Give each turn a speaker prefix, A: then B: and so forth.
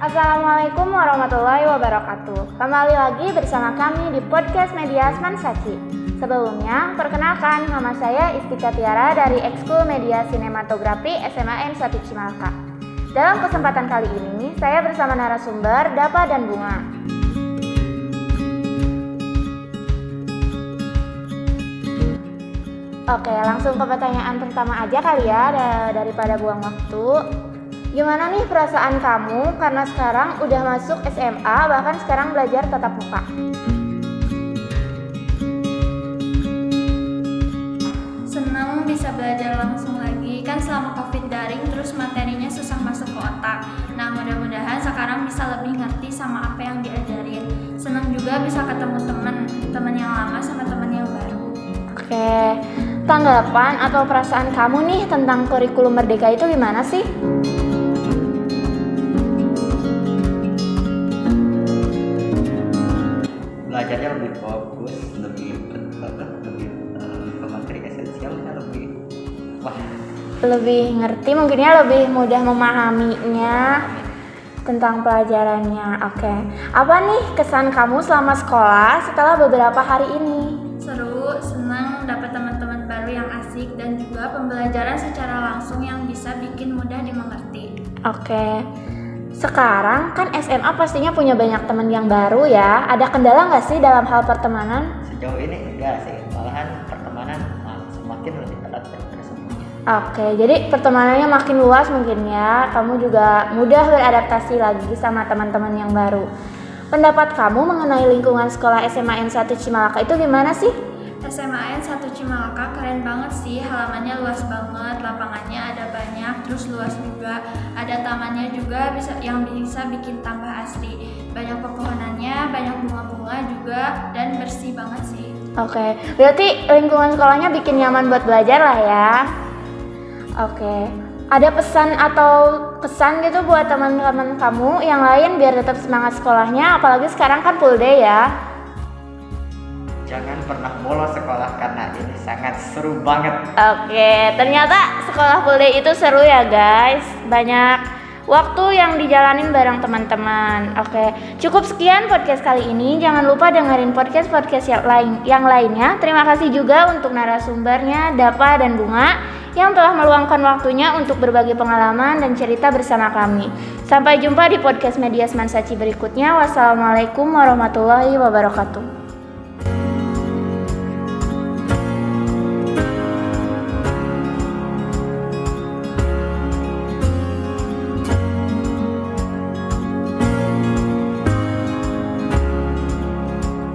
A: Assalamualaikum warahmatullahi wabarakatuh. Kembali lagi bersama kami di podcast Media Sachi. Sebelumnya, perkenalkan nama saya Istika Tiara dari Ekskul Media Sinematografi SMAN 1 Cimalaka. Dalam kesempatan kali ini, saya bersama narasumber Dapa dan Bunga. Oke, langsung ke pertanyaan pertama aja kali ya daripada buang waktu. Gimana nih perasaan kamu karena sekarang udah masuk SMA bahkan sekarang belajar tatap muka?
B: Senang bisa belajar langsung lagi kan selama covid daring terus materinya susah masuk ke otak. Nah mudah-mudahan sekarang bisa lebih ngerti sama apa yang diajarin. Senang juga bisa ketemu teman, teman yang lama sama teman yang baru.
A: Oke, tanggapan atau perasaan kamu nih tentang kurikulum merdeka itu gimana sih?
C: Lebih
A: ngerti mungkinnya lebih mudah memahaminya tentang pelajarannya oke okay. apa nih kesan kamu selama sekolah setelah beberapa hari ini
B: seru senang dapat teman-teman baru yang asik dan juga pembelajaran secara langsung yang bisa bikin mudah dimengerti
A: oke okay. Sekarang kan SMA pastinya punya banyak teman yang baru ya. Ada kendala nggak sih dalam hal pertemanan?
C: Sejauh ini enggak sih, malahan
A: Oke, jadi pertemanannya makin luas mungkin ya. Kamu juga mudah beradaptasi lagi sama teman-teman yang baru. Pendapat kamu mengenai lingkungan sekolah SMA N1 Cimalaka itu gimana sih?
B: SMAN 1 Cimalaka keren banget sih, halamannya luas banget, lapangannya ada banyak, terus luas juga, ada tamannya juga bisa yang bisa bikin tambah asri. Banyak pepohonannya, banyak bunga-bunga juga dan bersih banget sih.
A: Oke, berarti lingkungan sekolahnya bikin nyaman buat belajar lah ya. Oke. Ada pesan atau kesan gitu buat teman-teman kamu yang lain biar tetap semangat sekolahnya, apalagi sekarang kan full day ya
C: jangan pernah bolos sekolah karena ini sangat seru banget.
A: Oke, ternyata sekolah full day itu seru ya guys. Banyak waktu yang dijalanin bareng teman-teman. Oke, cukup sekian podcast kali ini. Jangan lupa dengerin podcast-podcast yang lain yang lainnya. Terima kasih juga untuk narasumbernya Dapa dan Bunga yang telah meluangkan waktunya untuk berbagi pengalaman dan cerita bersama kami. Sampai jumpa di podcast Media Sachi berikutnya. Wassalamualaikum warahmatullahi wabarakatuh.